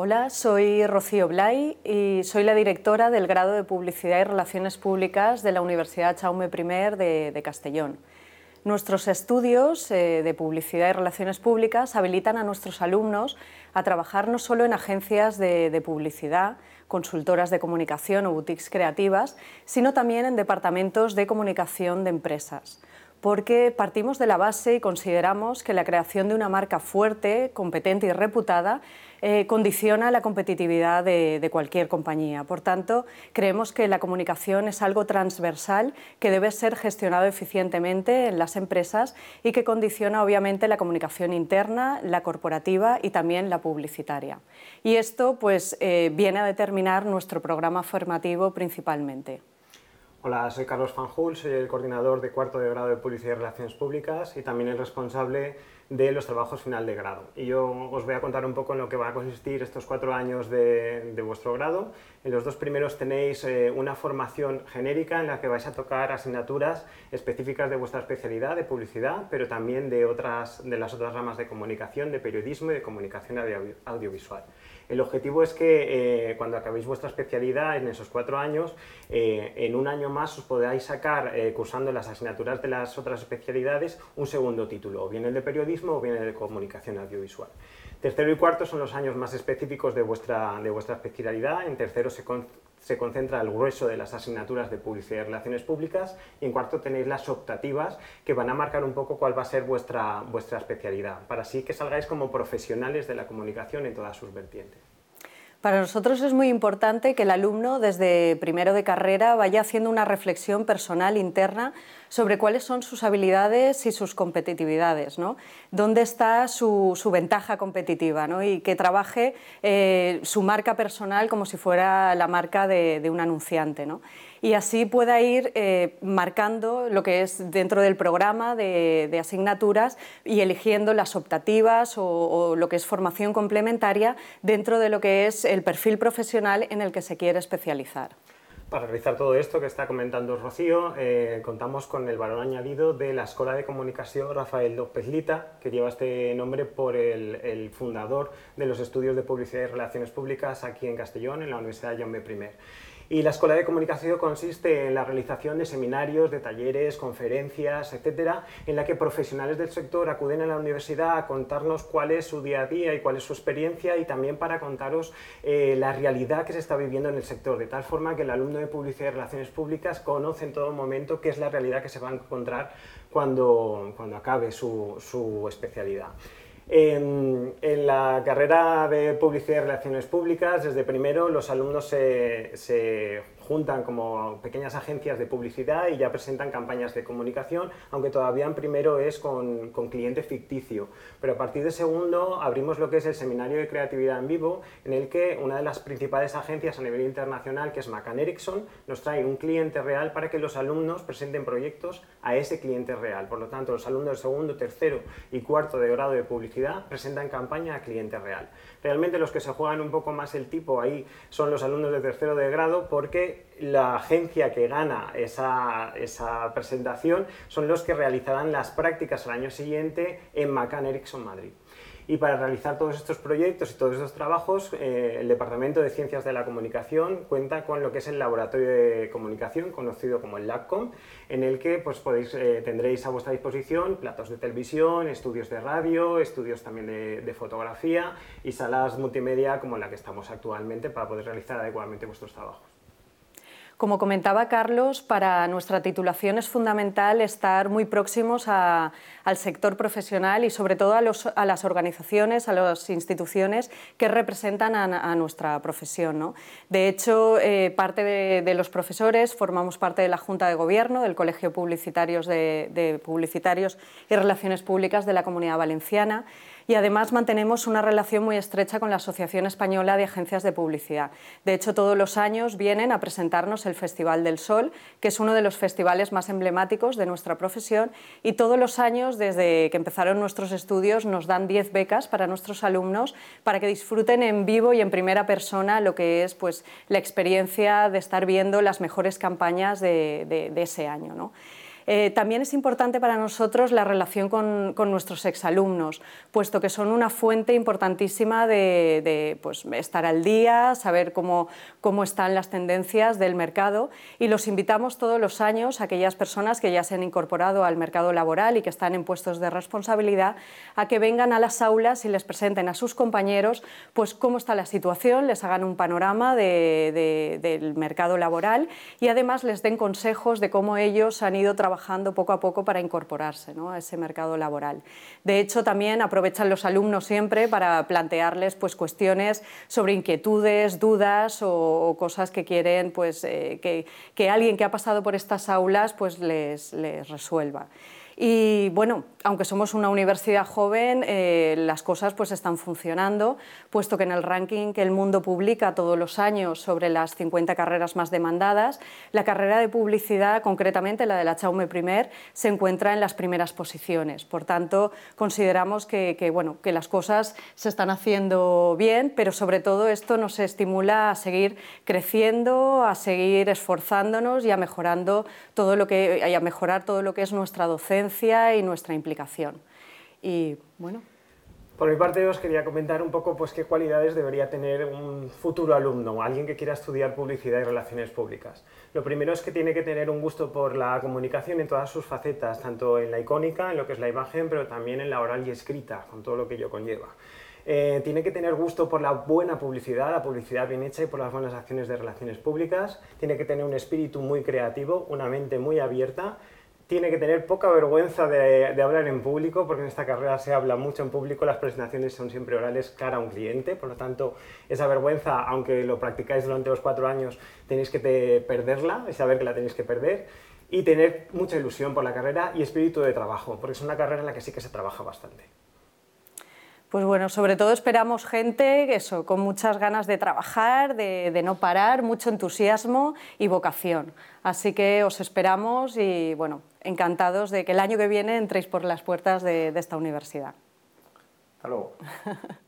Hola, soy Rocío Blay y soy la directora del grado de Publicidad y Relaciones Públicas de la Universidad Jaume I de, Castellón. Nuestros estudios eh, de publicidad y relaciones públicas habilitan a nuestros alumnos a trabajar no solo en agencias de, publicidad, consultoras de comunicación o boutiques creativas, sino también en departamentos de comunicación de empresas porque partimos de la base y consideramos que la creación de una marca fuerte, competente y reputada eh, condiciona la competitividad de, cualquier compañía. Por tanto, creemos que la comunicación es algo transversal que debe ser gestionado eficientemente en las empresas y que condiciona obviamente la comunicación interna, la corporativa y también la publicitaria. Y esto pues, eh, viene a determinar nuestro programa formativo principalmente. Hola, soy Carlos Fanjul, soy el coordinador de cuarto de grado de Publicidad y Relaciones Públicas y también el responsable de los trabajos final de grado. Y yo os voy a contar un poco en lo que va a consistir estos cuatro años de, vuestro grado. En los dos primeros tenéis eh, una formación genérica en la que vais a tocar asignaturas específicas de vuestra especialidad de publicidad, pero también de, otras, de las otras ramas de comunicación, de periodismo y de comunicación audiovisual. El objetivo es que eh, cuando acabéis vuestra especialidad en esos cuatro años, eh, en un año más os podáis sacar, eh, cursando las asignaturas de las otras especialidades, un segundo título, o bien el de periodismo o bien el de comunicación audiovisual. Tercero y cuarto son los años más específicos de vuestra, de vuestra especialidad. En tercero se, se concentra el grueso de las asignaturas de publicidad y relaciones públicas y en cuarto tenéis las optativas que van a marcar un poco cuál va a ser vuestra, vuestra especialidad, para así que salgáis como profesionales de la comunicación en todas sus vertientes. Para nosotros es muy importante que el alumno desde primero de carrera vaya haciendo una reflexión personal interna sobre cuáles son sus habilidades y sus competitividades, ¿no? dónde está su, ventaja competitiva ¿no? y que trabaje eh, su marca personal como si fuera la marca de, un anunciante. ¿no? y así pueda ir eh, marcando lo que es dentro del programa de, asignaturas y eligiendo las optativas o, lo que es formación complementaria dentro de lo que es el perfil profesional en el que se quiere especializar. Para realizar todo esto que está comentando Rocío, eh, contamos con el valor añadido de la Escuela de Comunicación Rafael López Lita, que lleva este nombre por el, el, fundador de los estudios de Publicidad y Relaciones Públicas aquí en Castellón, en la Universidad Jaume I. Y la Escuela de Comunicación consiste en la realización de seminarios, de talleres, conferencias, etcétera, en la que profesionales del sector acuden a la universidad a contarnos cuál es su día a día y cuál es su experiencia y también para contaros eh, la realidad que se está viviendo en el sector, de tal forma que el alumno de Publicidad y Relaciones Públicas conoce en todo momento qué es la realidad que se va a encontrar cuando, cuando acabe su, su especialidad. En, la carrera de Publicidad y Relaciones Públicas, desde primero, los alumnos se, se juntan como pequeñas agencias de publicidad y ya presentan campañas de comunicación, aunque todavía en primero es con, con, cliente ficticio. Pero a partir de segundo abrimos lo que es el Seminario de Creatividad en Vivo, en el que una de las principales agencias a nivel internacional, que es McCann Erickson, nos trae un cliente real para que los alumnos presenten proyectos a ese cliente real. Por lo tanto, los alumnos de segundo, tercero y cuarto de grado de publicidad presentan campaña a cliente real. Realmente los que se juegan un poco más el tipo ahí son los alumnos de tercero de grado porque la agencia que gana esa, esa presentación son los que realizarán las prácticas al año siguiente en McCann Erickson Madrid. Y para realizar todos estos proyectos y todos estos trabajos, eh, el Departamento de Ciencias de la Comunicación cuenta con lo que es el Laboratorio de Comunicación, conocido como el LabCom, en el que pues, podéis, eh, tendréis a vuestra disposición platos de televisión, estudios de radio, estudios también de, de fotografía y salas multimedia como la que estamos actualmente para poder realizar adecuadamente vuestros trabajos. Como comentaba Carlos, para nuestra titulación es fundamental estar muy próximos al sector profesional y sobre todo a, las organizaciones, a las instituciones que representan a, nuestra profesión. De hecho, eh, parte de, los profesores formamos parte de la Junta de Gobierno del Colegio Publicitarios de Publicitarios y Relaciones Públicas de la Comunidad Valenciana y además mantenemos una relación muy estrecha con la Asociación Española de Agencias de Publicidad. De hecho, todos los años vienen a presentarnos el Festival del Sol, que es uno de los festivales más emblemáticos de nuestra profesión y todos los años, desde que empezaron nuestros estudios, nos dan 10 becas para nuestros alumnos para que disfruten en vivo y en primera persona lo que es pues, la experiencia de estar viendo las mejores campañas de, ese año. ¿no? Eh, también es importante para nosotros la relación con, nuestros exalumnos, puesto que son una fuente importantísima de, pues, estar al día, saber cómo, cómo están las tendencias del mercado y los invitamos todos los años a aquellas personas que ya se han incorporado al mercado laboral y que están en puestos de responsabilidad a que vengan a las aulas y les presenten a sus compañeros pues, cómo está la situación, les hagan un panorama del mercado laboral y además les den consejos de cómo ellos han ido trabajando trabajando poco a poco para incorporarse a ese mercado laboral. De hecho, también aprovechan los alumnos siempre para plantearles pues, cuestiones sobre inquietudes, dudas o, cosas que quieren pues, eh, que, que, alguien que ha pasado por estas aulas pues, les, les resuelva. Y bueno, aunque somos una universidad joven, eh, las cosas pues están funcionando, puesto que en el ranking que el mundo publica todos los años sobre las 50 carreras más demandadas, la carrera de publicidad, concretamente la de la Chaume I, se encuentra en las primeras posiciones. Por tanto, consideramos que, bueno, que las cosas se están haciendo bien, pero sobre todo esto nos estimula a seguir creciendo, a seguir esforzándonos y a mejorando todo lo que, y a mejorar todo lo que es nuestra docencia y nuestra implicación. Por mi parte os quería comentar un poco pues, qué cualidades debería tener un futuro alumno, alguien que quiera estudiar publicidad y relaciones públicas. Lo primero es que tiene que tener un gusto por la comunicación en todas sus facetas, tanto en la icónica, en lo que es la imagen, pero también en la oral y escrita, con todo lo que ello conlleva. Eh, tiene que tener gusto por la buena publicidad, la publicidad bien hecha y por las buenas acciones de relaciones públicas. Tiene que tener un espíritu muy creativo, una mente muy abierta tiene que tener poca vergüenza de, hablar en público, porque en esta carrera se habla mucho en público, las presentaciones son siempre orales cara a un cliente, por lo tanto, esa vergüenza, aunque lo practicáis durante los cuatro años, tenéis que perderla y saber que la tenéis que perder, y tener mucha ilusión por la carrera y espíritu de trabajo, porque es una carrera en la que sí que se trabaja bastante. Pues bueno, sobre todo esperamos gente eso, con muchas ganas de trabajar, de, no parar, mucho entusiasmo y vocación. Así que os esperamos y bueno, encantados de que el año que viene entréis por las puertas de, esta universidad. Hasta luego.